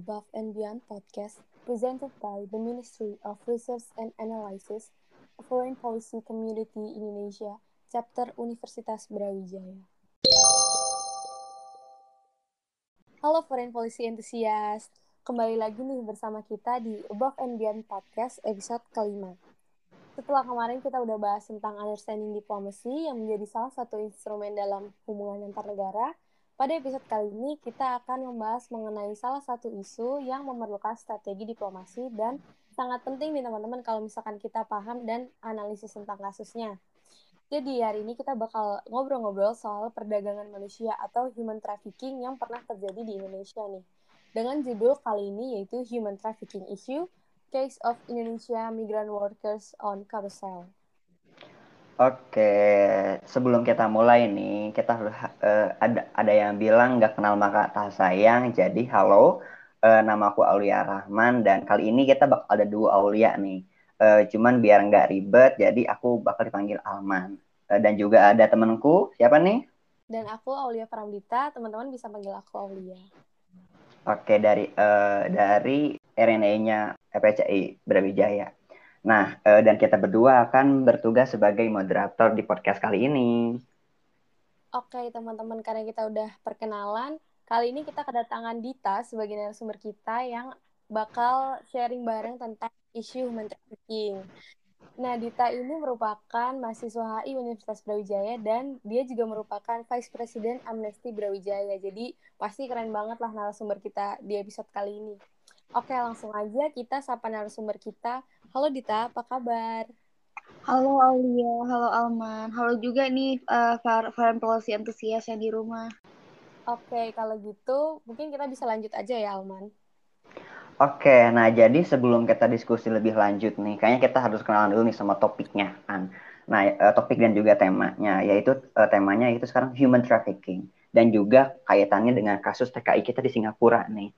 Above and Beyond podcast presented by the Ministry of Research and Analysis, Foreign Policy Community Indonesia, Chapter Universitas Brawijaya. Halo Foreign Policy Enthusiast, kembali lagi nih bersama kita di Above and Beyond podcast episode kelima. Setelah kemarin kita udah bahas tentang understanding diplomacy yang menjadi salah satu instrumen dalam hubungan antar negara, pada episode kali ini kita akan membahas mengenai salah satu isu yang memerlukan strategi diplomasi dan sangat penting nih teman-teman kalau misalkan kita paham dan analisis tentang kasusnya. Jadi hari ini kita bakal ngobrol-ngobrol soal perdagangan manusia atau human trafficking yang pernah terjadi di Indonesia nih. Dengan judul kali ini yaitu Human Trafficking Issue, Case of Indonesia Migrant Workers on Carousel. Oke, sebelum kita mulai nih, kita harus uh, ada ada yang bilang nggak kenal maka tak sayang. Jadi halo, uh, nama aku Aulia Rahman dan kali ini kita bakal ada dua Aulia nih. Uh, cuman biar nggak ribet, jadi aku bakal dipanggil Alman. Uh, dan juga ada temanku, siapa nih? Dan aku Aulia Pramdita, teman-teman bisa panggil aku Aulia. Oke, dari uh, dari RNA-nya FPCI Brawijaya. Nah, uh, dan kita berdua akan bertugas sebagai moderator di podcast kali ini. Oke, teman-teman, karena kita udah perkenalan, kali ini kita kedatangan Dita sebagai narasumber kita yang bakal sharing bareng tentang isu human trafficking. Nah, Dita ini merupakan mahasiswa HI Universitas Brawijaya dan dia juga merupakan Vice President Amnesty Brawijaya. Jadi, pasti keren banget lah narasumber kita di episode kali ini. Oke, langsung aja kita sapa narasumber kita. Halo Dita, apa kabar? Halo Aulia, halo Alman, halo juga nih uh, foreign policy antusias yang di rumah. Oke, kalau gitu mungkin kita bisa lanjut aja ya Alman. Oke, nah jadi sebelum kita diskusi lebih lanjut nih, kayaknya kita harus kenalan dulu nih sama topiknya kan. Nah, uh, topik dan juga temanya, yaitu uh, temanya itu sekarang human trafficking dan juga kaitannya dengan kasus TKI kita di Singapura nih.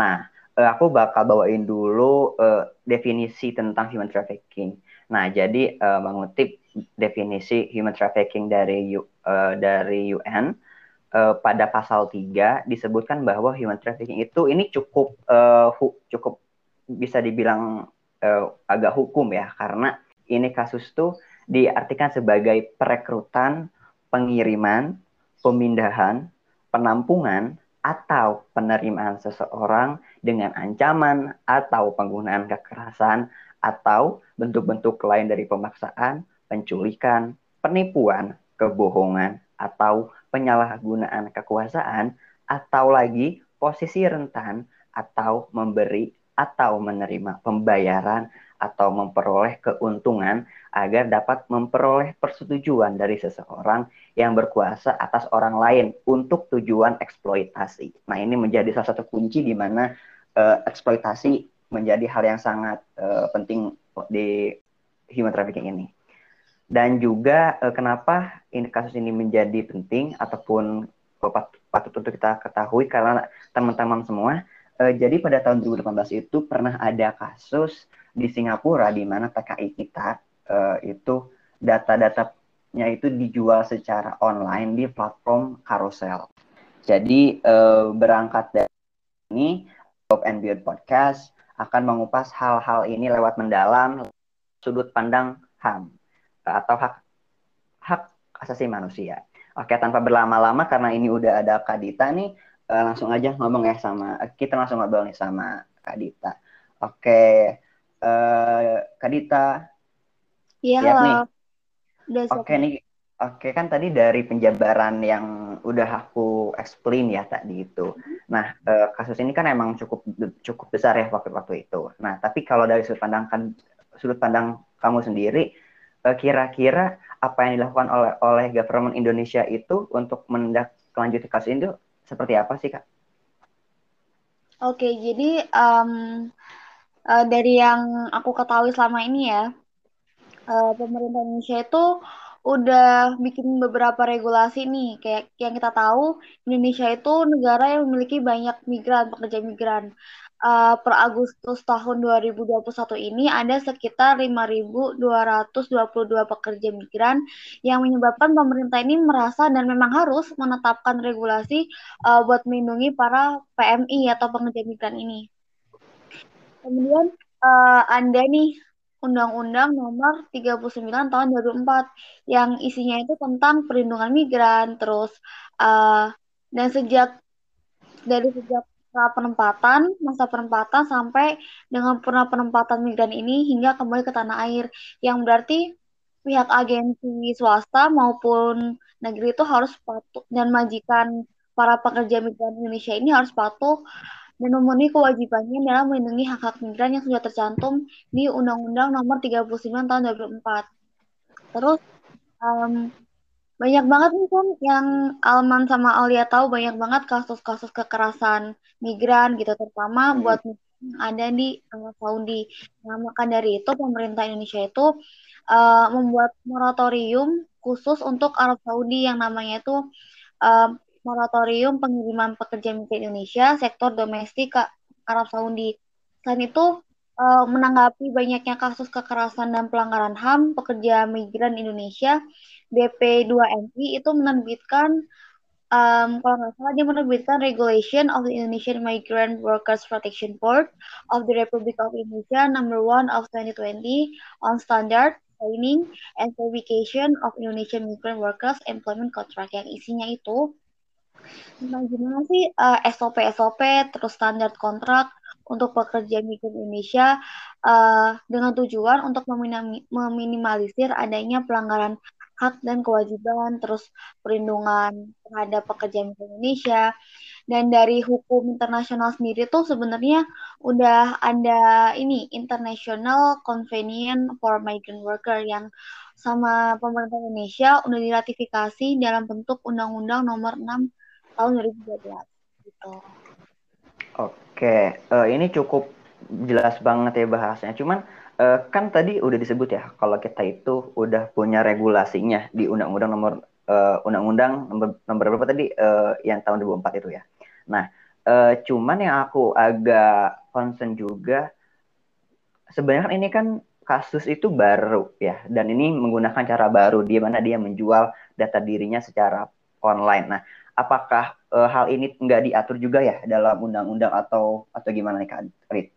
Nah, uh, aku bakal bawain dulu uh, definisi tentang human trafficking. Nah, jadi uh, mengutip definisi human trafficking dari uh, dari UN uh, pada pasal 3 disebutkan bahwa human trafficking itu ini cukup uh, hu, cukup bisa dibilang uh, agak hukum ya karena ini kasus tuh diartikan sebagai perekrutan, pengiriman, pemindahan, penampungan atau penerimaan seseorang dengan ancaman atau penggunaan kekerasan atau bentuk-bentuk lain dari pemaksaan, penculikan, penipuan, kebohongan, atau penyalahgunaan kekuasaan, atau lagi posisi rentan atau memberi atau menerima pembayaran atau memperoleh keuntungan agar dapat memperoleh persetujuan dari seseorang yang berkuasa atas orang lain untuk tujuan eksploitasi. Nah, ini menjadi salah satu kunci di mana uh, eksploitasi menjadi hal yang sangat uh, penting di human trafficking ini. Dan juga uh, kenapa ini kasus ini menjadi penting ataupun patut, patut untuk kita ketahui karena teman-teman semua uh, jadi pada tahun 2018 itu pernah ada kasus di Singapura di mana TKI kita uh, itu data-datanya itu dijual secara online di platform carousel. Jadi uh, berangkat dari ini Top and Beyond Podcast akan mengupas hal-hal ini lewat mendalam sudut pandang HAM atau hak hak asasi manusia. Oke, tanpa berlama-lama karena ini udah ada Kak Dita nih, uh, langsung aja ngomong ya sama kita langsung ngobrol nih sama Kak Dita. Oke, uh, Kak Dita. Iya, halo. Nih? Oke nih, oke kan tadi dari penjabaran yang udah aku explain ya tadi itu. Nah, uh, kasus ini kan emang cukup cukup besar ya waktu-waktu itu. Nah, tapi kalau dari sudut pandang kan sudut pandang kamu sendiri, kira-kira apa yang dilakukan oleh oleh government Indonesia itu untuk menindaklanjuti kasus ini seperti apa sih kak? Oke, jadi um, uh, dari yang aku ketahui selama ini ya, uh, pemerintah Indonesia itu udah bikin beberapa regulasi nih, kayak yang kita tahu Indonesia itu negara yang memiliki banyak migran, pekerja migran. uh, per Agustus tahun 2021 ini ada sekitar 5.222 pekerja migran yang menyebabkan pemerintah ini merasa dan memang harus menetapkan regulasi uh, buat melindungi para PMI atau pekerja migran ini. Kemudian uh, Anda nih Undang-Undang Nomor 39 Tahun 2004 yang isinya itu tentang perlindungan migran terus uh, dan sejak dari sejak penempatan, masa penempatan sampai dengan pernah penempatan migran ini hingga kembali ke tanah air. Yang berarti pihak agensi swasta maupun negeri itu harus patuh dan majikan para pekerja migran Indonesia ini harus patuh memenuhi kewajibannya dalam melindungi hak-hak migran yang sudah tercantum di Undang-Undang Nomor 39 Tahun 2004. Terus um, banyak banget nih kan yang Alman sama Alia tahu banyak banget kasus-kasus kekerasan migran gitu terutama hmm. buat yang ada di uh, Saudi. Nah, maka dari itu pemerintah Indonesia itu uh, membuat moratorium khusus untuk Arab Saudi yang namanya itu uh, moratorium pengiriman pekerja migran Indonesia sektor domestik ke Arab Saudi. Selain itu uh, menanggapi banyaknya kasus kekerasan dan pelanggaran HAM pekerja migran Indonesia BP2MI itu menerbitkan um, kalau nggak salah dia menerbitkan Regulation of the Indonesian Migrant Workers Protection Board of the Republic of Indonesia number 1 of 2020 on standard training and verification of Indonesian migrant workers employment contract yang isinya itu Nah, gimana sih uh, SOP SOP terus standar kontrak untuk pekerja migran Indonesia uh, dengan tujuan untuk meminimalisir adanya pelanggaran hak dan kewajiban, terus perlindungan terhadap pekerja migran Indonesia. Dan dari hukum internasional sendiri tuh sebenarnya udah ada ini International Convention for Migrant Worker yang sama pemerintah Indonesia udah diratifikasi dalam bentuk Undang-Undang Nomor 6 tahun 2012 gitu. Oke, uh, ini cukup jelas banget ya bahasanya. Cuman uh, kan tadi udah disebut ya kalau kita itu udah punya regulasinya di undang-undang nomor uh, undang-undang nomor nomor berapa tadi uh, yang tahun 2004 itu ya. Nah, uh, cuman yang aku agak concern juga sebenarnya kan ini kan kasus itu baru ya dan ini menggunakan cara baru di mana dia menjual data dirinya secara online. Nah, apakah uh, hal ini nggak diatur juga ya dalam undang-undang atau atau gimana nih Kak Rit?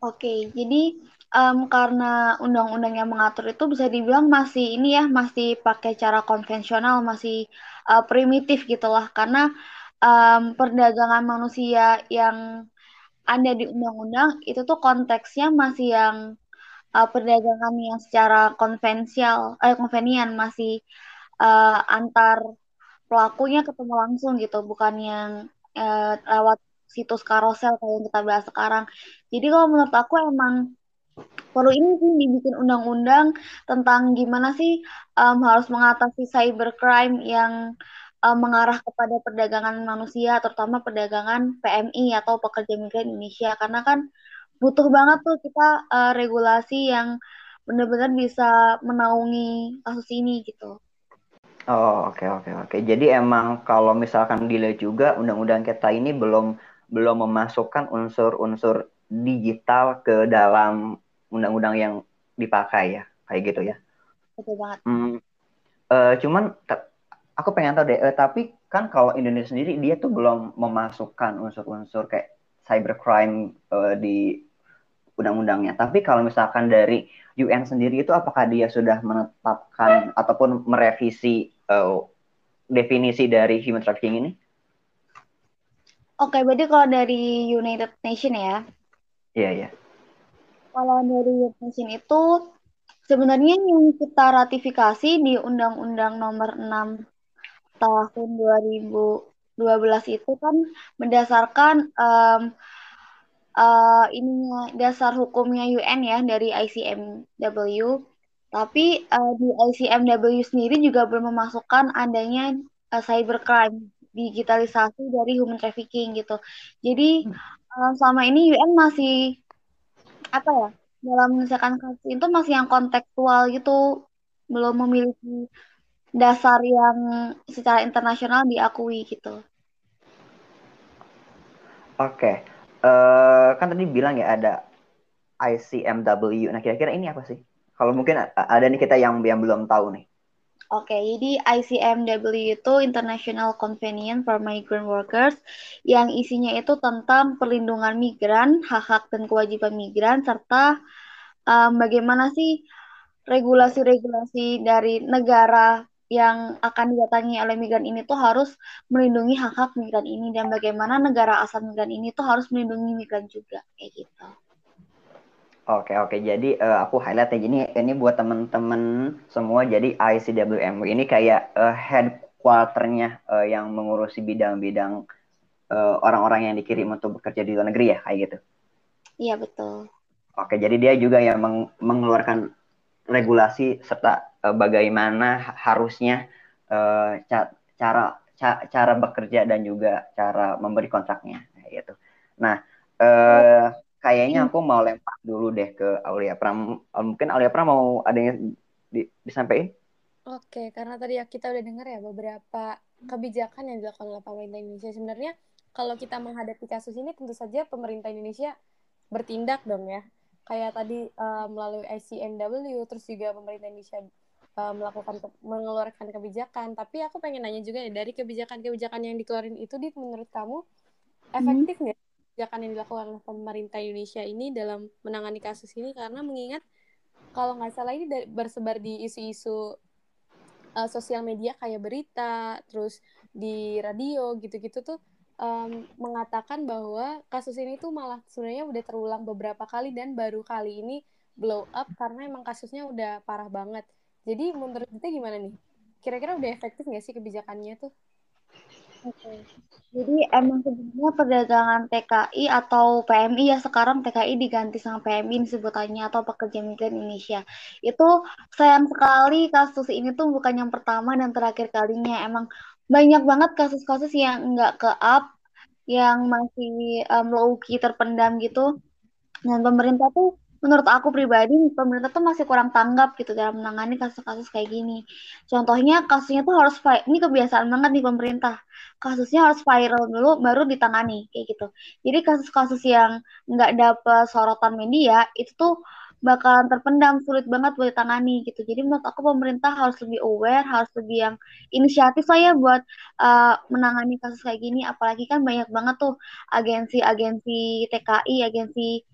Oke, jadi um, karena undang-undang yang mengatur itu bisa dibilang masih ini ya masih pakai cara konvensional masih uh, primitif gitulah karena um, perdagangan manusia yang ada di undang-undang itu tuh konteksnya masih yang uh, perdagangan yang secara konvensial eh konvenian masih uh, antar pelakunya ketemu langsung gitu bukan yang uh, lewat situs karosel kayak yang kita bahas sekarang. Jadi kalau menurut aku emang perlu ini sih dibikin undang-undang tentang gimana sih um, harus mengatasi cybercrime yang um, mengarah kepada perdagangan manusia, terutama perdagangan PMI atau pekerja migran Indonesia, karena kan butuh banget tuh kita uh, regulasi yang benar-benar bisa menaungi kasus ini gitu. Oh oke okay, oke okay, oke. Okay. Jadi emang kalau misalkan dilihat juga undang-undang kita ini belum belum memasukkan unsur-unsur digital ke dalam undang-undang yang dipakai ya, kayak gitu ya. Betul banget. Hmm, uh, cuman aku pengen tahu deh, uh, tapi kan kalau Indonesia sendiri dia tuh belum memasukkan unsur-unsur kayak cybercrime uh, di undang-undangnya. Tapi kalau misalkan dari UN sendiri itu apakah dia sudah menetapkan ataupun merevisi uh, definisi dari human trafficking ini? Oke, berarti kalau dari United Nation ya? Iya, yeah, iya. Yeah. Kalau dari United Nation itu sebenarnya yang kita ratifikasi di Undang-Undang Nomor 6 tahun 2012 itu kan berdasarkan um, uh, ini dasar hukumnya UN ya dari ICMW. Tapi uh, di ICMW sendiri juga belum memasukkan adanya uh, cybercrime digitalisasi dari human trafficking gitu. Jadi uh, selama ini UN masih apa ya dalam menyelesaikan kasus itu masih yang kontekstual gitu, belum memiliki dasar yang secara internasional diakui gitu. Oke, okay. uh, kan tadi bilang ya ada ICMW. Nah, kira-kira ini apa sih? Kalau mungkin ada nih kita yang yang belum tahu nih. Oke, jadi ICMW itu International Convention for Migrant Workers yang isinya itu tentang perlindungan migran, hak-hak dan kewajiban migran, serta um, bagaimana sih regulasi-regulasi dari negara yang akan didatangi oleh migran ini tuh harus melindungi hak-hak migran ini dan bagaimana negara asal migran ini tuh harus melindungi migran juga kayak gitu. Oke oke jadi uh, aku highlight ya jadi ini buat teman-teman semua jadi ICWM ini kayak uh, headquarternya uh, yang mengurusi bidang-bidang uh, orang-orang yang dikirim untuk bekerja di luar negeri ya kayak gitu. Iya betul. Oke jadi dia juga yang meng mengeluarkan regulasi serta uh, bagaimana harusnya uh, ca cara ca cara bekerja dan juga cara memberi kontraknya kayak gitu. Nah uh, kayaknya aku mau lempar dulu deh ke Aulia Pram. Mungkin Aulia Pram mau ada yang di, disampaikan? Oke, karena tadi ya kita udah dengar ya beberapa kebijakan yang dilakukan oleh pemerintah Indonesia. Sebenarnya kalau kita menghadapi kasus ini tentu saja pemerintah Indonesia bertindak dong ya. Kayak tadi uh, melalui ICNW, terus juga pemerintah Indonesia uh, melakukan ke mengeluarkan kebijakan. Tapi aku pengen nanya juga ya dari kebijakan-kebijakan yang dikeluarin itu, di menurut kamu efektif nggak? Hmm kebijakan yang dilakukan oleh pemerintah Indonesia ini dalam menangani kasus ini karena mengingat kalau nggak salah ini bersebar di isu-isu uh, sosial media kayak berita, terus di radio gitu-gitu tuh um, mengatakan bahwa kasus ini tuh malah sebenarnya udah terulang beberapa kali dan baru kali ini blow up karena emang kasusnya udah parah banget. Jadi menurut kita gimana nih? Kira-kira udah efektif nggak sih kebijakannya tuh? Oke. Jadi emang sebenarnya perdagangan TKI atau PMI ya sekarang TKI diganti sama PMI sebutannya atau pekerja migran Indonesia. Itu sayang sekali kasus ini tuh bukan yang pertama dan terakhir kalinya. Emang banyak banget kasus-kasus yang nggak ke up, yang masih um, low terpendam gitu. Dan pemerintah tuh menurut aku pribadi pemerintah tuh masih kurang tanggap gitu dalam menangani kasus-kasus kayak gini. Contohnya kasusnya tuh harus ini kebiasaan banget nih pemerintah. Kasusnya harus viral dulu baru ditangani kayak gitu. Jadi kasus-kasus yang nggak dapet sorotan media itu tuh bakalan terpendam sulit banget buat ditangani gitu. Jadi menurut aku pemerintah harus lebih aware, harus lebih yang inisiatif lah ya buat uh, menangani kasus kayak gini. Apalagi kan banyak banget tuh agensi-agensi TKI, agensi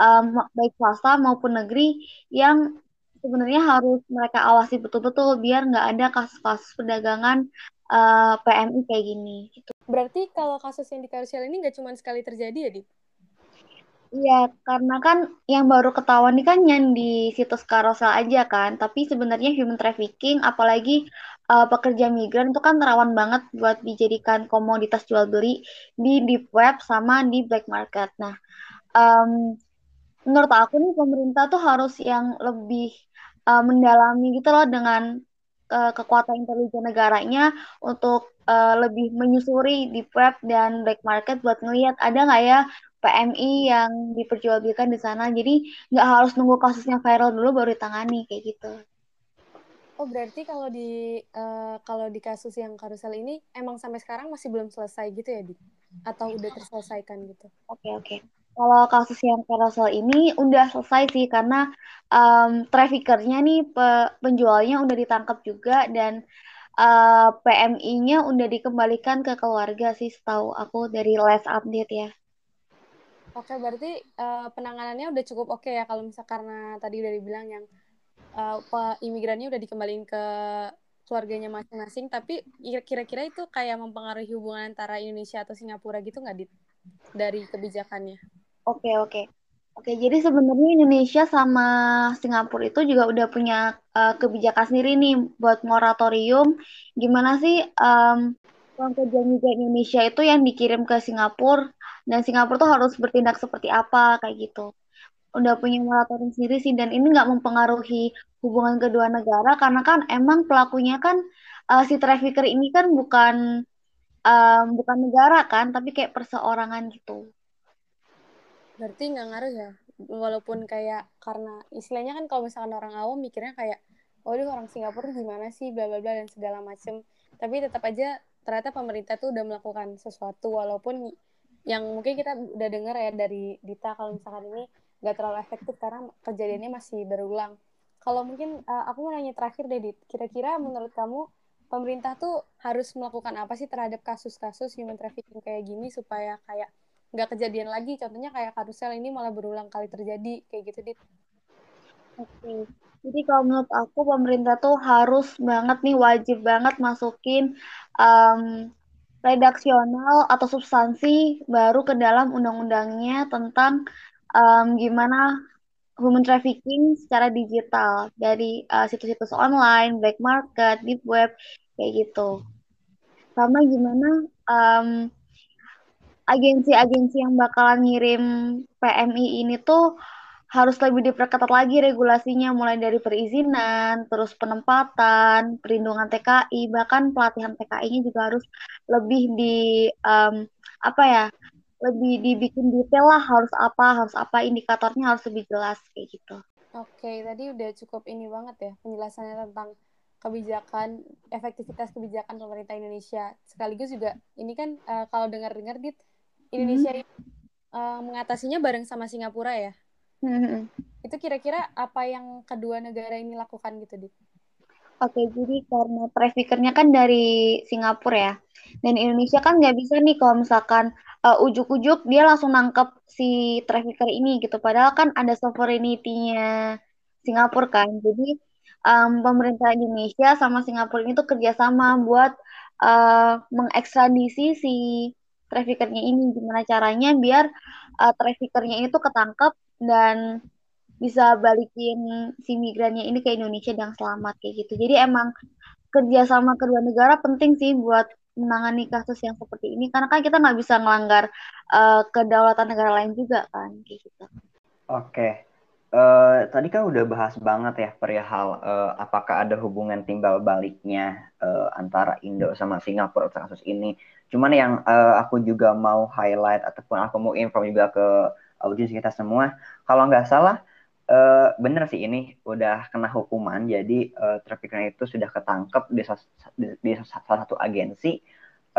um, baik swasta maupun negeri yang sebenarnya harus mereka awasi betul-betul biar nggak ada kasus-kasus perdagangan uh, eh, PMI kayak gini. Gitu. Berarti kalau kasus yang di Karusial ini nggak cuma sekali terjadi ya, Di? Iya, karena kan yang baru ketahuan ini kan yang di situs Carousel aja kan, tapi sebenarnya human trafficking, apalagi uh, pekerja migran itu kan rawan banget buat dijadikan komoditas jual beli di deep web sama di black market. Nah, um, menurut aku nih pemerintah tuh harus yang lebih uh, mendalami gitu loh dengan uh, kekuatan intelijen negaranya untuk uh, lebih menyusuri di web dan black market buat ngelihat ada nggak ya PMI yang diperjualbelikan di sana. Jadi nggak harus nunggu kasusnya viral dulu baru ditangani kayak gitu. Oh berarti kalau di uh, kalau di kasus yang karusel ini emang sampai sekarang masih belum selesai gitu ya, Di? Atau udah terselesaikan gitu? Oke okay, oke. Okay kalau kasus yang carousel ini udah selesai sih karena um, traffickernya nih pe penjualnya udah ditangkap juga dan uh, PMI-nya udah dikembalikan ke keluarga sih setahu aku dari last update ya. Oke, berarti uh, penanganannya udah cukup oke okay ya kalau misal karena tadi udah dibilang yang uh, imigrannya udah dikembaliin ke keluarganya masing-masing, tapi kira-kira itu kayak mempengaruhi hubungan antara Indonesia atau Singapura gitu nggak, Dari kebijakannya? Oke, oke. Oke, jadi sebenarnya Indonesia sama Singapura itu juga udah punya uh, kebijakan sendiri nih buat moratorium. Gimana sih um, kerja migran Indonesia itu yang dikirim ke Singapura dan Singapura tuh harus bertindak seperti apa kayak gitu. Udah punya moratorium sendiri sih dan ini nggak mempengaruhi hubungan kedua negara karena kan emang pelakunya kan uh, si trafficker ini kan bukan um, bukan negara kan tapi kayak perseorangan gitu. Berarti nggak ngaruh ya? Walaupun kayak karena istilahnya kan kalau misalkan orang awam mikirnya kayak, oh dia orang Singapura gimana sih, bla bla bla dan segala macem. Tapi tetap aja ternyata pemerintah tuh udah melakukan sesuatu walaupun yang mungkin kita udah dengar ya dari Dita kalau misalkan ini nggak terlalu efektif karena kejadiannya masih berulang. Kalau mungkin uh, aku mau nanya terakhir deh, Dit. Kira-kira menurut kamu pemerintah tuh harus melakukan apa sih terhadap kasus-kasus human trafficking kayak gini supaya kayak nggak kejadian lagi. Contohnya kayak karusel ini malah berulang kali terjadi kayak gitu dit. Oke, jadi kalau menurut aku pemerintah tuh harus banget nih wajib banget masukin um, redaksional atau substansi baru ke dalam undang-undangnya tentang um, gimana human trafficking secara digital. Dari uh, situs-situs online, black market, deep web, kayak gitu. Sama gimana um, agensi-agensi yang bakalan ngirim PMI ini tuh harus lebih diperketat lagi regulasinya mulai dari perizinan, terus penempatan, perlindungan TKI, bahkan pelatihan TKI-nya juga harus lebih di um, apa ya lebih dibikin detail lah harus apa harus apa indikatornya harus lebih jelas kayak gitu. Oke, tadi udah cukup ini banget ya penjelasannya tentang kebijakan efektivitas kebijakan pemerintah Indonesia. Sekaligus juga ini kan uh, kalau dengar-dengar dit Indonesia hmm. uh, mengatasinya bareng sama Singapura ya. Hmm. Itu kira-kira apa yang kedua negara ini lakukan gitu dit? Oke, jadi karena traffickernya kan dari Singapura ya, dan Indonesia kan nggak bisa nih kalau misalkan uh, ujuk-ujuk dia langsung nangkep si trafficker ini gitu. Padahal kan ada sovereignty-nya Singapura kan. Jadi um, pemerintah Indonesia sama Singapura ini tuh kerjasama buat uh, mengekstradisi si traffickernya ini. Gimana caranya biar uh, traffickernya ini tuh ketangkep dan bisa balikin si migrannya ini ke Indonesia dengan selamat kayak gitu. Jadi emang kerjasama kedua negara penting sih buat menangani kasus yang seperti ini karena kan kita nggak bisa melanggar uh, kedaulatan negara lain juga kan kayak gitu. Oke. Uh, tadi kan udah bahas banget ya perihal uh, apakah ada hubungan timbal baliknya uh, antara Indo sama Singapura kasus ini. Cuman yang uh, aku juga mau highlight ataupun aku mau inform juga ke audiens kita semua, kalau nggak salah uh, bener sih ini udah kena hukuman. Jadi uh, trafficker itu sudah ketangkep di, di, di salah satu agensi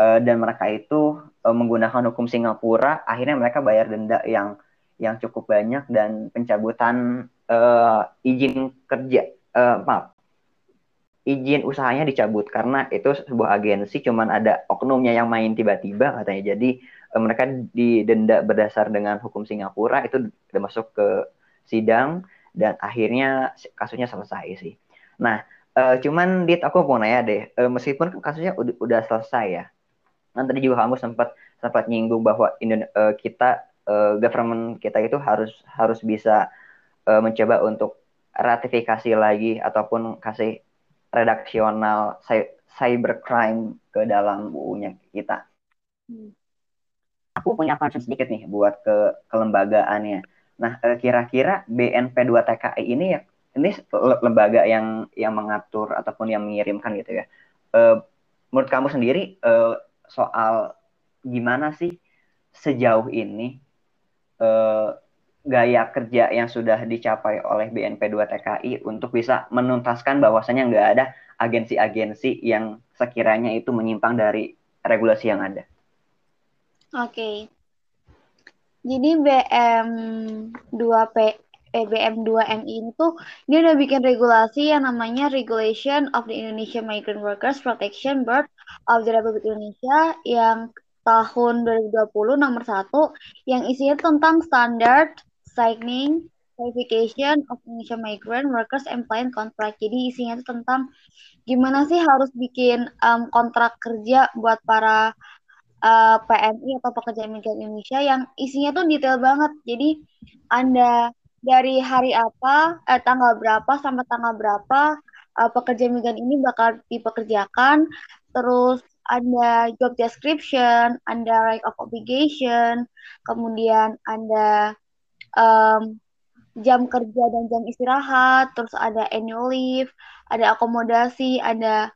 uh, dan mereka itu uh, menggunakan hukum Singapura. Akhirnya mereka bayar denda yang yang cukup banyak dan pencabutan uh, izin kerja, uh, maaf, izin usahanya dicabut karena itu sebuah agensi cuman ada oknumnya yang main tiba-tiba katanya. Jadi uh, mereka didenda berdasar dengan hukum Singapura itu udah masuk ke sidang dan akhirnya kasusnya selesai sih. Nah, uh, cuman dit aku mau nanya deh, uh, meskipun kasusnya udah, udah selesai ya, kan tadi juga kamu sempat sempat nyinggung bahwa Indone uh, kita government kita itu harus harus bisa mencoba untuk ratifikasi lagi ataupun kasih redaksional cybercrime ke dalam UU-nya kita. Hmm. Aku punya concern sedikit nih buat ke kelembagaannya. Nah, eh, kira-kira BNP2TKI ini ya ini lembaga yang yang mengatur ataupun yang mengirimkan gitu ya. Uh, menurut kamu sendiri uh, soal gimana sih sejauh ini uh, gaya kerja yang sudah dicapai oleh BNP2TKI untuk bisa menuntaskan bahwasannya nggak ada agensi-agensi yang sekiranya itu menyimpang dari regulasi yang ada. Oke. Jadi BM2P eh, BM2MI ini tuh dia udah bikin regulasi yang namanya Regulation of the Indonesian Migrant Workers Protection Board of the Republic Indonesia yang tahun 2020 nomor 1 yang isinya tentang standard signing verification of Indonesian migrant workers employment contract. Jadi isinya itu tentang gimana sih harus bikin um, kontrak kerja buat para uh, eh, PMI atau pekerja migran Indonesia yang isinya tuh detail banget. Jadi Anda dari hari apa, eh, tanggal berapa sampai tanggal berapa uh, pekerja migran ini bakal dipekerjakan, terus ada job description, ada right of obligation, kemudian ada um, jam kerja dan jam istirahat, terus ada annual leave, ada akomodasi, ada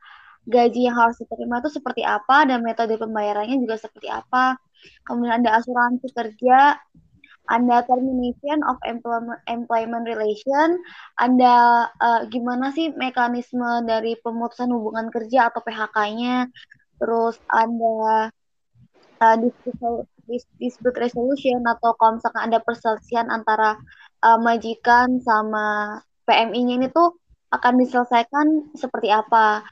gaji yang harus diterima itu seperti apa dan metode pembayarannya juga seperti apa. Kemudian ada asuransi kerja, ada termination of employment, employment relation, ada uh, gimana sih mekanisme dari pemutusan hubungan kerja atau PHK-nya, terus ada uh, dispute resolution atau kalau misalkan ada perselisihan antara uh, majikan sama PMI-nya ini tuh akan diselesaikan seperti apa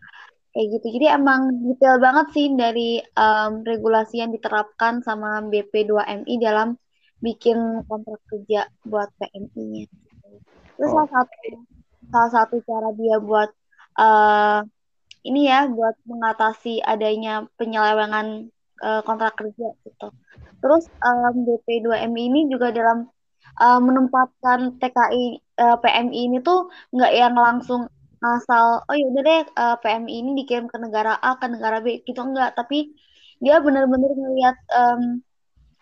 kayak gitu. Jadi emang detail banget sih dari um, regulasi yang diterapkan sama BP2MI dalam bikin kontrak kerja buat PMI-nya. Terus oh. salah satu salah satu cara dia buat uh, ini ya buat mengatasi adanya penyelewengan uh, kontrak kerja gitu. Terus um, BP2MI ini juga dalam uh, menempatkan TKI uh, PMI ini tuh nggak yang langsung asal oh ya udah deh uh, PMI ini dikirim ke negara A ke negara B gitu enggak tapi dia benar-benar ngelihat um,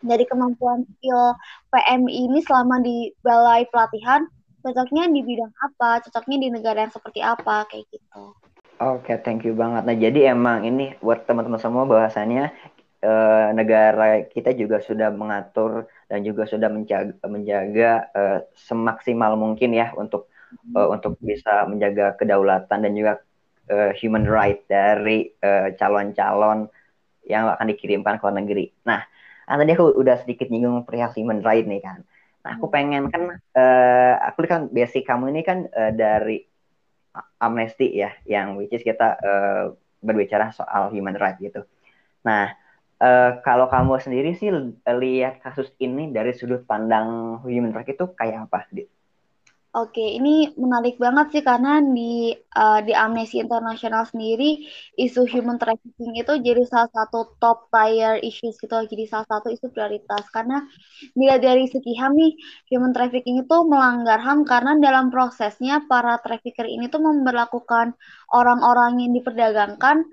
dari kemampuan skill PMI ini selama di balai pelatihan cocoknya di bidang apa cocoknya di negara yang seperti apa kayak gitu Oke, okay, thank you banget. Nah, jadi emang ini buat teman-teman semua bahwasannya eh, negara kita juga sudah mengatur dan juga sudah menjaga, menjaga eh, semaksimal mungkin ya untuk uh, untuk bisa menjaga kedaulatan dan juga uh, human right dari calon calon-calon yang akan dikirimkan ke luar negeri. Nah, nah, tadi aku udah sedikit nyinggung perihal human right nih kan. Nah, aku hmm. pengen kan, uh, aku kan basic kamu ini kan uh, dari Amnesty ya, yang which is kita uh, berbicara soal human right gitu. Nah, uh, kalau kamu sendiri sih lihat kasus ini dari sudut pandang human right itu kayak apa? Oke, ini menarik banget sih karena di uh, di Amnesty International sendiri isu human trafficking itu jadi salah satu top tier issues gitu, jadi salah satu isu prioritas karena bila dari segi HAM nih human trafficking itu melanggar HAM karena dalam prosesnya para trafficker ini tuh memperlakukan orang-orang yang diperdagangkan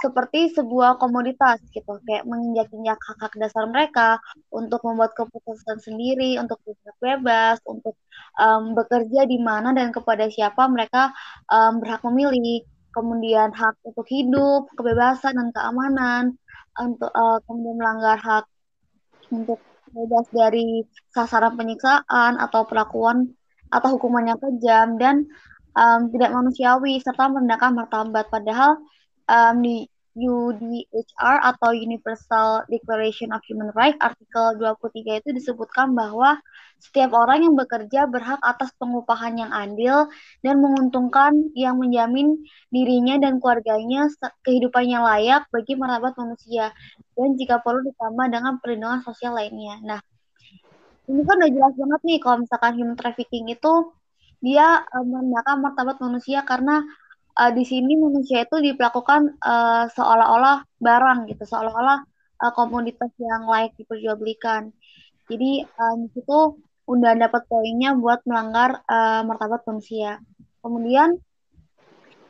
seperti sebuah komoditas gitu. Kayak menginjak-injak hak-hak dasar mereka untuk membuat keputusan sendiri untuk bebas untuk um, bekerja di mana dan kepada siapa mereka um, berhak memilih. Kemudian hak untuk hidup kebebasan dan keamanan untuk uh, kemudian melanggar hak untuk bebas dari sasaran penyiksaan atau perlakuan atau hukuman yang kejam dan um, tidak manusiawi serta merendahkan martabat. Padahal um, di UDHR atau Universal Declaration of Human Rights artikel 23 itu disebutkan bahwa setiap orang yang bekerja berhak atas pengupahan yang adil dan menguntungkan yang menjamin dirinya dan keluarganya kehidupan yang layak bagi martabat manusia dan jika perlu ditambah dengan perlindungan sosial lainnya. Nah, ini kan udah jelas banget nih kalau misalkan human trafficking itu dia uh, merendahkan martabat manusia karena uh, di sini manusia itu diperlakukan uh, seolah-olah barang gitu, seolah-olah uh, komoditas yang layak diperjualbelikan. Jadi um, itu udah dapat poinnya buat melanggar uh, martabat manusia. Kemudian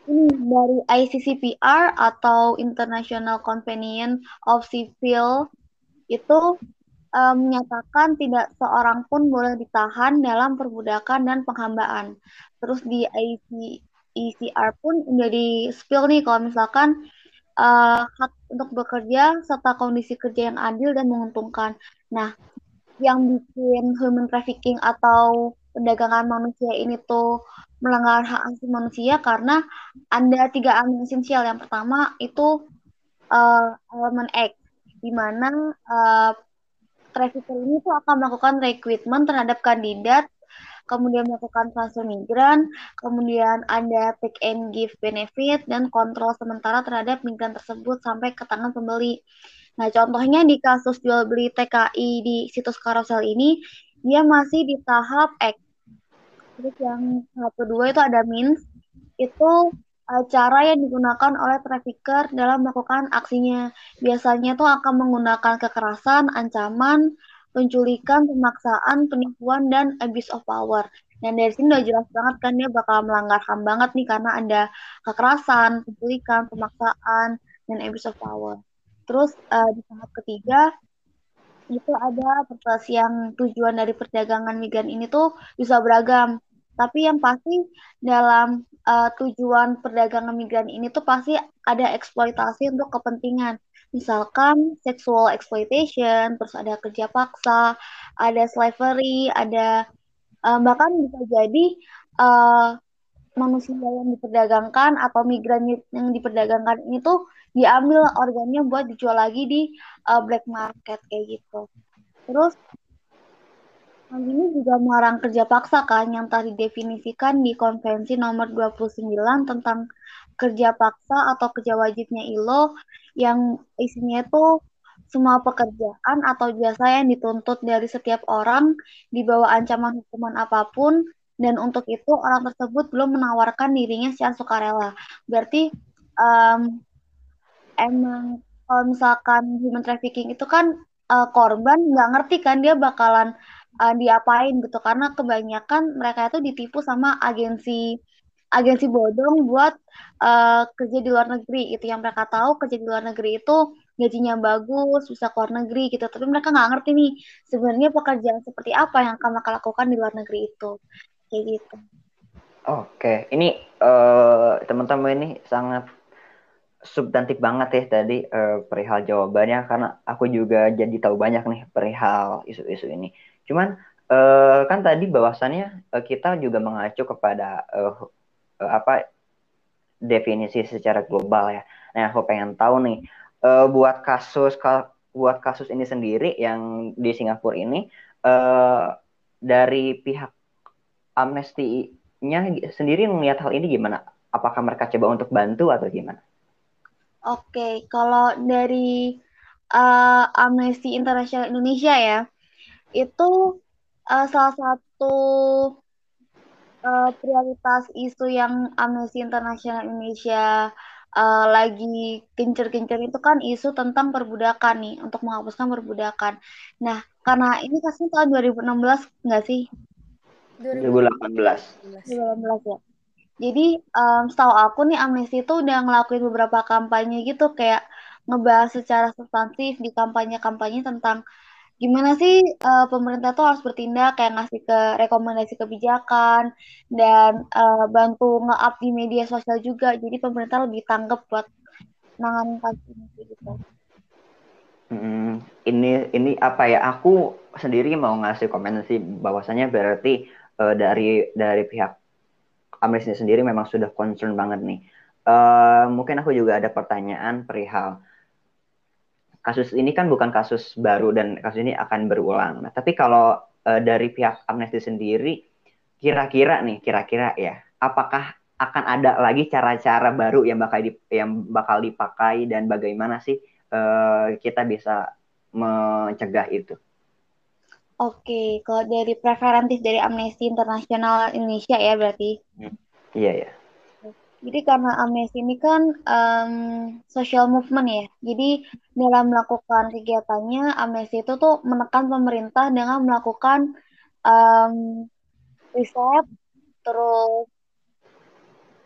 ini dari ICCPR atau International Companion of Civil itu um, menyatakan tidak seorang pun boleh ditahan dalam perbudakan dan penghambaan. Terus di IC, ECR pun udah di spill nih kalau misalkan uh, hak untuk bekerja serta kondisi kerja yang adil dan menguntungkan. Nah, yang bikin human trafficking atau perdagangan manusia ini tuh melanggar hak asasi manusia karena ada tiga elemen esensial. Yang pertama itu uh, elemen X, di mana uh, trafficker ini tuh akan melakukan recruitment terhadap kandidat kemudian melakukan transfer migran, kemudian ada take and give benefit, dan kontrol sementara terhadap migran tersebut sampai ke tangan pembeli. Nah, contohnya di kasus jual beli TKI di situs carousel ini, dia masih di tahap X. Terus yang tahap kedua itu ada means, itu uh, cara yang digunakan oleh trafficker dalam melakukan aksinya. Biasanya itu akan menggunakan kekerasan, ancaman, penculikan, pemaksaan, penipuan, dan abuse of power. Dan dari sini udah jelas banget kan dia bakal melanggar HAM banget nih karena ada kekerasan, penculikan, pemaksaan, dan abuse of power. Terus uh, di tahap ketiga itu ada purpose yang tujuan dari perdagangan migran ini tuh bisa beragam. Tapi yang pasti dalam uh, tujuan perdagangan migran ini tuh pasti ada eksploitasi untuk kepentingan misalkan sexual exploitation, terus ada kerja paksa, ada slavery, ada uh, bahkan bisa jadi uh, manusia yang diperdagangkan atau migran yang diperdagangkan ini tuh diambil organnya buat dijual lagi di uh, black market kayak gitu. Terus ini juga melarang kerja paksa kan yang tadi didefinisikan di konvensi nomor 29 tentang kerja paksa atau kerja wajibnya ILO yang isinya itu semua pekerjaan atau jasa yang dituntut dari setiap orang di bawah ancaman hukuman apa pun dan untuk itu orang tersebut belum menawarkan dirinya secara sukarela. Berarti um, emang kalau misalkan human trafficking itu kan uh, korban nggak ngerti kan dia bakalan uh, diapain gitu karena kebanyakan mereka itu ditipu sama agensi agensi bodong buat uh, kerja di luar negeri itu yang mereka tahu kerja di luar negeri itu gajinya bagus bisa keluar negeri gitu. Tapi mereka nggak ngerti nih sebenarnya pekerjaan seperti apa yang akan mereka lakukan di luar negeri itu. Kayak gitu. Oke ini uh, teman-teman ini sangat substantif banget ya tadi uh, perihal jawabannya. Karena aku juga jadi tahu banyak nih perihal isu-isu ini. Cuman uh, kan tadi bahwasannya uh, kita juga mengacu kepada uh, uh, apa definisi secara global ya. Nah, aku pengen tahu nih uh, buat kasus ka, buat kasus ini sendiri yang di Singapura ini uh, dari pihak Amnesty-nya sendiri melihat hal ini gimana? Apakah mereka coba untuk bantu atau gimana? Oke, kalau dari uh, Amnesty International Indonesia ya, itu uh, salah satu uh, prioritas isu yang Amnesty International Indonesia uh, lagi gencer-gencer itu kan isu tentang perbudakan nih untuk menghapuskan perbudakan. Nah, karena ini kasusnya tahun 2016 nggak sih? 2018. 2018 ya. Jadi um, setahu aku nih Amnesty itu udah ngelakuin beberapa kampanye gitu kayak ngebahas secara substantif di kampanye-kampanye tentang gimana sih uh, pemerintah tuh harus bertindak kayak ngasih ke rekomendasi kebijakan dan uh, bantu nge-up di media sosial juga jadi pemerintah lebih tanggap buat nanganin kasus ini gitu. Hmm, ini ini apa ya? Aku sendiri mau ngasih komen sih bahwasanya berarti uh, dari dari pihak Amnesty sendiri memang sudah concern banget nih. Uh, mungkin aku juga ada pertanyaan perihal kasus ini kan bukan kasus baru dan kasus ini akan berulang. Nah, tapi kalau uh, dari pihak Amnesty sendiri, kira-kira nih, kira-kira ya, apakah akan ada lagi cara-cara baru yang bakal di, yang bakal dipakai dan bagaimana sih uh, kita bisa mencegah itu? Oke, kalau dari preferentif dari Amnesty Internasional Indonesia ya berarti. Hmm. Iya ya. Jadi karena Amnesty ini kan um, social movement ya. Jadi dalam melakukan kegiatannya Amnesty itu tuh menekan pemerintah dengan melakukan um, riset, terus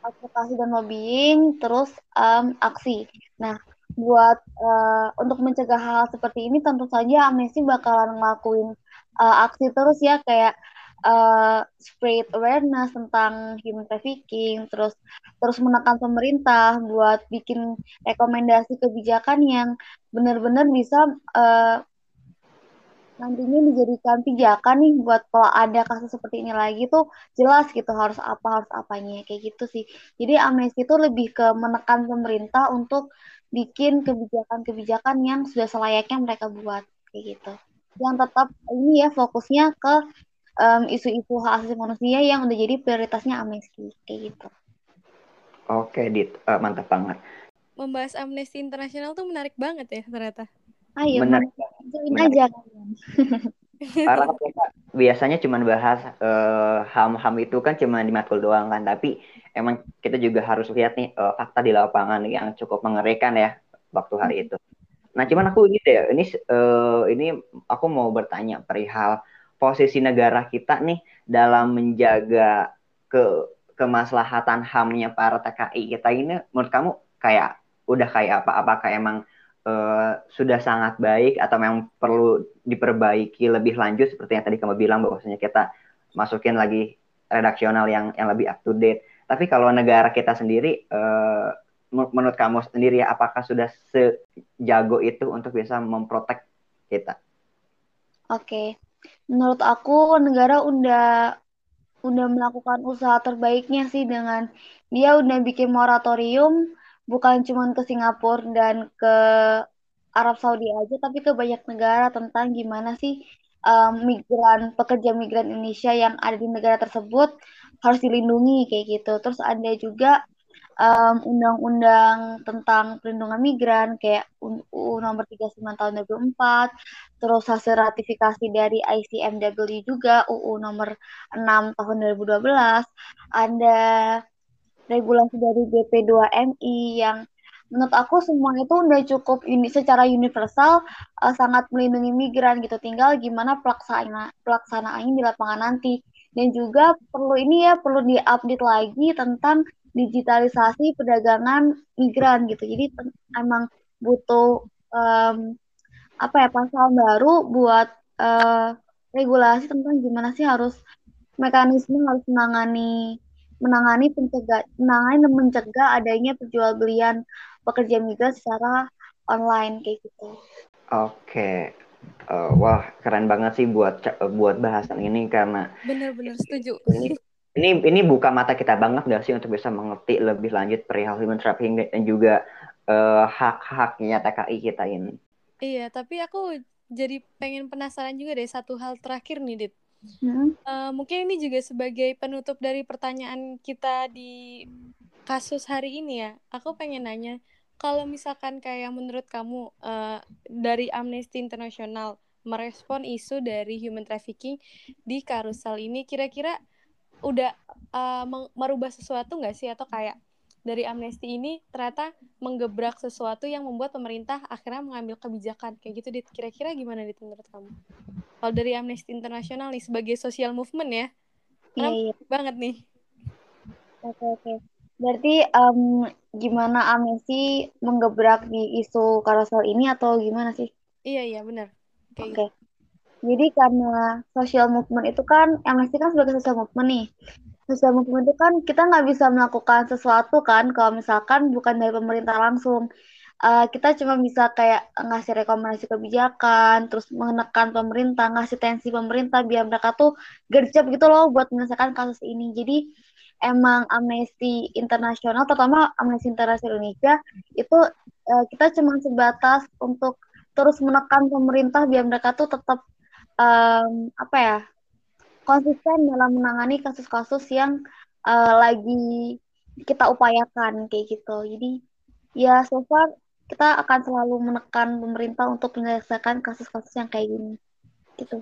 advokasi dan lobbying, terus um, aksi. Nah, buat uh, untuk mencegah hal seperti ini tentu saja Amnesty bakalan ngelakuin uh, aksi terus ya kayak uh, spread awareness tentang human trafficking, terus terus menekan pemerintah buat bikin rekomendasi kebijakan yang benar-benar bisa uh, nantinya dijadikan pijakan nih buat kalau ada kasus seperti ini lagi tuh jelas gitu harus apa harus apanya kayak gitu sih. Jadi Amnesty itu lebih ke menekan pemerintah untuk bikin kebijakan-kebijakan yang sudah selayaknya mereka buat kayak gitu. Yang tetap ini ya fokusnya ke um, isu-isu hak asasi manusia yang udah jadi prioritasnya Amnesty kayak gitu. Oke, Dit, uh, mantap banget. Membahas Amnesty Internasional tuh menarik banget ya ternyata. Ayo, menarik. join aja kalian. Karena kita biasanya cuma bahas uh, ham-ham itu kan cuma di matkul doang kan, tapi emang kita juga harus lihat nih uh, fakta di lapangan yang cukup mengerikan ya waktu hari itu. Nah, cuman aku ini deh, ini uh, ini aku mau bertanya perihal posisi negara kita nih dalam menjaga ke kemaslahatan HAM-nya para TKI kita ini menurut kamu kayak udah kayak apa? Apakah emang uh, sudah sangat baik atau memang perlu diperbaiki lebih lanjut seperti yang tadi kamu bilang bahwasanya kita masukin lagi redaksional yang yang lebih up to date. Tapi kalau negara kita sendiri uh, menurut kamu sendiri ya apakah sudah sejago itu untuk bisa memprotek kita? Oke menurut aku negara udah udah melakukan usaha terbaiknya sih dengan dia udah bikin moratorium bukan cuma ke Singapura dan ke Arab Saudi aja tapi ke banyak negara tentang gimana sih um, migran pekerja migran Indonesia yang ada di negara tersebut harus dilindungi kayak gitu. Terus ada juga undang-undang um, tentang perlindungan migran kayak UU nomor 39 tahun 2004, terus hasil ratifikasi dari ICMW juga UU nomor 6 tahun 2012, ada regulasi dari BP2MI yang menurut aku semua itu udah cukup ini secara universal uh, sangat melindungi migran gitu. Tinggal gimana pelaksana pelaksanaannya di lapangan nanti. Dan juga perlu ini ya perlu diupdate lagi tentang digitalisasi perdagangan migran gitu jadi emang butuh um, apa ya pasal baru buat uh, regulasi tentang gimana sih harus mekanisme harus menangani menangani pencegah menangani dan mencegah adanya perjualbelian pekerja migran secara online kayak gitu. Oke. Uh, wah, keren banget sih buat buat bahasan ini karena benar-benar setuju. Ini, ini ini buka mata kita banget gak sih untuk bisa mengerti lebih lanjut perihal human trafficking dan juga uh, hak-haknya TKI kita ini. Iya, tapi aku jadi pengen penasaran juga deh satu hal terakhir nih, Dit. Hmm. Uh, mungkin ini juga sebagai penutup dari pertanyaan kita di kasus hari ini ya. Aku pengen nanya, kalau misalkan kayak menurut kamu uh, dari Amnesty International merespon isu dari human trafficking di karusel ini, kira-kira udah uh, merubah sesuatu nggak sih? Atau kayak dari amnesti ini ternyata menggebrak sesuatu yang membuat pemerintah akhirnya mengambil kebijakan. Kayak gitu dit. Kira-kira gimana dit menurut kamu? Kalau dari amnesti internasional nih sebagai social movement ya iya, iya. banget nih? Oke oke. Berarti um, gimana amnesti menggebrak di isu karusel ini atau gimana sih? Iya iya benar. Oke. okay. gitu. Jadi karena social movement itu kan amnesti kan sebagai social movement nih Social movement itu kan kita nggak bisa melakukan sesuatu kan kalau misalkan bukan dari pemerintah langsung. Uh, kita cuma bisa kayak ngasih rekomendasi kebijakan, terus menekan pemerintah, ngasih tensi pemerintah biar mereka tuh gercep gitu loh buat menyelesaikan kasus ini. Jadi emang Amnesty Internasional, terutama Amnesty Internasional Indonesia, itu uh, kita cuma sebatas untuk terus menekan pemerintah biar mereka tuh tetap um, apa ya konsisten dalam menangani kasus-kasus yang uh, lagi kita upayakan kayak gitu. Jadi ya so far kita akan selalu menekan pemerintah untuk menyelesaikan kasus-kasus yang kayak gini. Gitu.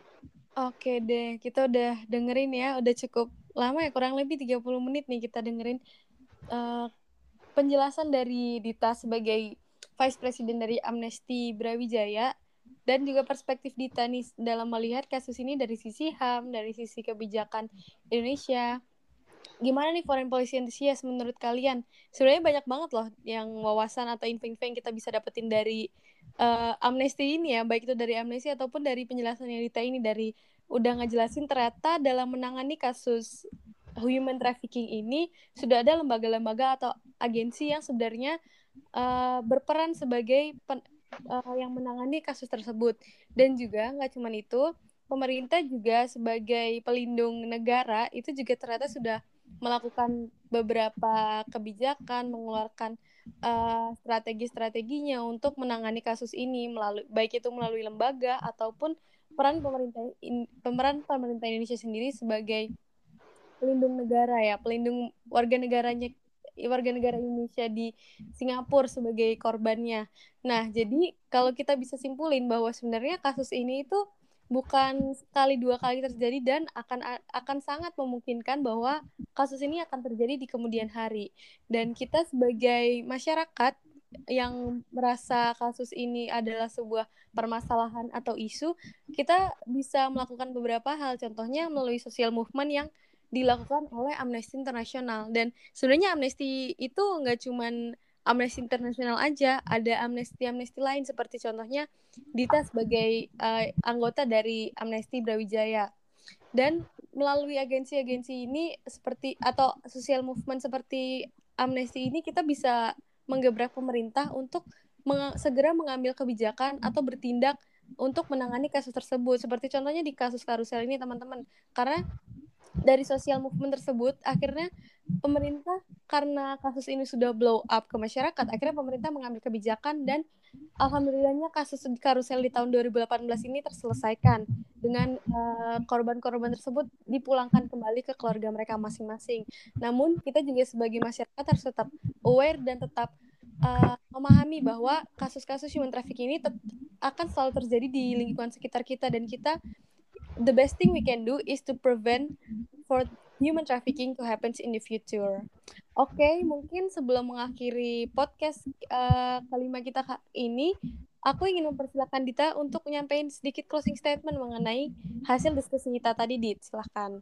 Oke deh, kita udah dengerin ya, udah cukup lama ya, kurang lebih 30 menit nih kita dengerin uh, penjelasan dari Dita sebagai Vice President dari Amnesty Brawijaya dan juga perspektif Dita nih dalam melihat kasus ini dari sisi HAM, dari sisi kebijakan Indonesia. Gimana nih foreign policy enthusiast menurut kalian? Sebenarnya banyak banget loh yang wawasan atau info-info yang kita bisa dapetin dari uh, amnesti ini ya, baik itu dari amnesti ataupun dari penjelasan yang Dita ini dari udah ngejelasin ternyata dalam menangani kasus human trafficking ini sudah ada lembaga-lembaga atau agensi yang sebenarnya uh, berperan sebagai pen, uh, yang menangani kasus tersebut. Dan juga nggak cuma itu pemerintah juga sebagai pelindung negara itu juga ternyata sudah melakukan beberapa kebijakan mengeluarkan uh, strategi-strateginya untuk menangani kasus ini melalui baik itu melalui lembaga ataupun peran pemerintah in, pemeran pemerintah Indonesia sendiri sebagai pelindung negara ya pelindung warga negaranya warga negara Indonesia di Singapura sebagai korbannya. Nah, jadi kalau kita bisa simpulin bahwa sebenarnya kasus ini itu bukan sekali dua kali terjadi dan akan akan sangat memungkinkan bahwa kasus ini akan terjadi di kemudian hari. Dan kita sebagai masyarakat yang merasa kasus ini adalah sebuah permasalahan atau isu, kita bisa melakukan beberapa hal. Contohnya melalui social movement yang dilakukan oleh Amnesty International. Dan sebenarnya Amnesty itu nggak cuman Amnesty International aja ada Amnesty Amnesty lain. Seperti contohnya Dita sebagai uh, anggota dari Amnesty Brawijaya. Dan melalui agensi-agensi ini seperti atau social movement seperti Amnesty ini kita bisa menggebrak pemerintah untuk meng segera mengambil kebijakan atau bertindak untuk menangani kasus tersebut. Seperti contohnya di kasus karusel ini teman-teman. Karena dari sosial movement tersebut akhirnya pemerintah karena kasus ini sudah blow up ke masyarakat akhirnya pemerintah mengambil kebijakan dan alhamdulillahnya kasus karusel di tahun 2018 ini terselesaikan dengan uh, korban-korban tersebut dipulangkan kembali ke keluarga mereka masing-masing. Namun kita juga sebagai masyarakat harus tetap aware dan tetap uh, memahami bahwa kasus-kasus human trafficking ini akan selalu terjadi di lingkungan sekitar kita dan kita the best thing we can do is to prevent for human trafficking to happen in the future. Oke, okay, mungkin sebelum mengakhiri podcast uh, kelima kita ini, aku ingin mempersilahkan Dita untuk menyampaikan sedikit closing statement mengenai hasil diskusi kita tadi, Dit. Silahkan.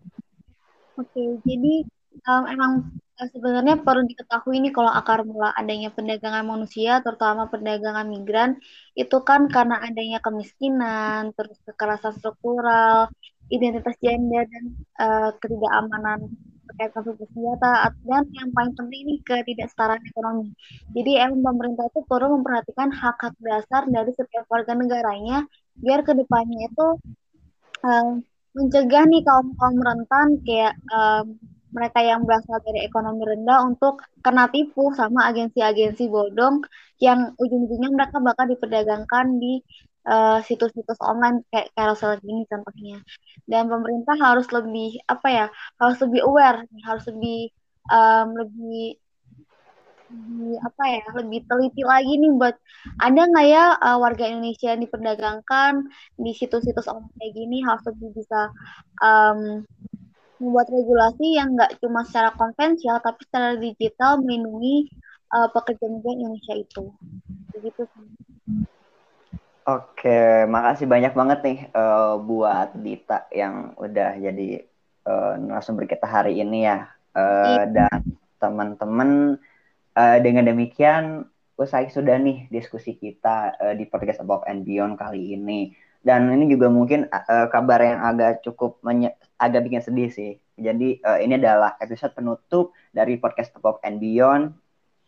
Oke, okay, jadi um, emang eh, sebenarnya perlu diketahui ini kalau akar mula adanya perdagangan manusia, terutama perdagangan migran, itu kan karena adanya kemiskinan, terus kekerasan struktural, identitas gender dan uh, ketidakamanan terkait konflik bersenjata dan yang paling penting ini ketidaksetaraan ekonomi. Jadi emang pemerintah itu perlu memperhatikan hak-hak dasar dari setiap warga negaranya biar ke depannya itu uh, mencegah nih kaum kaum rentan kayak um, mereka yang berasal dari ekonomi rendah untuk kena tipu sama agensi-agensi bodong yang ujung-ujungnya mereka bakal diperdagangkan di eh, situs-situs online kayak carousel gini contohnya. Dan pemerintah harus lebih apa ya, harus lebih aware, harus lebih um, lebih apa ya lebih teliti lagi nih buat ada nggak ya uh, warga Indonesia yang diperdagangkan di situs-situs online kayak gini harus lebih bisa um, membuat regulasi yang nggak cuma secara konvensional tapi secara digital melindungi uh, pekerja migran Indonesia itu. Begitu. Oke, makasih banyak banget nih uh, buat Dita yang udah jadi uh, narasumber kita hari ini ya. Uh, dan teman-teman uh, dengan demikian usai sudah nih diskusi kita uh, di podcast Above and Beyond kali ini. Dan ini juga mungkin uh, kabar yang agak cukup agak bikin sedih sih. Jadi uh, ini adalah episode penutup dari podcast Above and Beyond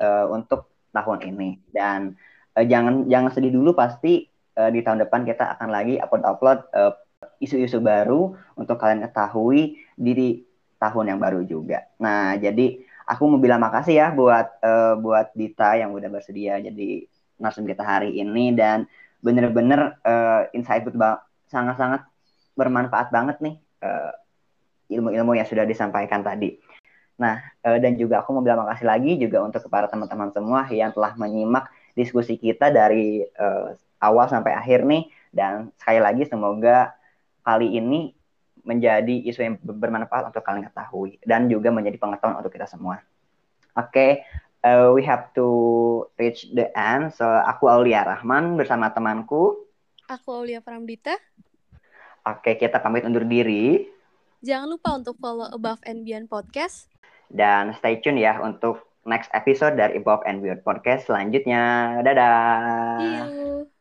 uh, untuk tahun ini. Dan uh, jangan jangan sedih dulu pasti uh, di tahun depan kita akan lagi upload-upload uh, isu-isu baru untuk kalian ketahui di tahun yang baru juga. Nah, jadi aku mau bilang makasih ya buat uh, buat Dita yang udah bersedia jadi narasumber kita hari ini dan bener-bener uh, insightful banget, sangat-sangat bermanfaat banget nih uh, ilmu-ilmu yang sudah disampaikan tadi. Nah, uh, dan juga aku mau bilang makasih lagi juga untuk kepada teman-teman semua yang telah menyimak diskusi kita dari uh, awal sampai akhir nih. Dan sekali lagi semoga kali ini menjadi isu yang bermanfaat untuk kalian ketahui dan juga menjadi pengetahuan untuk kita semua. Oke, uh, we have to reach the end. So, aku Aulia Rahman bersama temanku. Aku Aulia Pramdita. Oke, kita pamit undur diri. Jangan lupa untuk follow Above and Beyond Podcast. Dan stay tune ya untuk next episode dari Above and Beyond Podcast selanjutnya. Dadah. See you.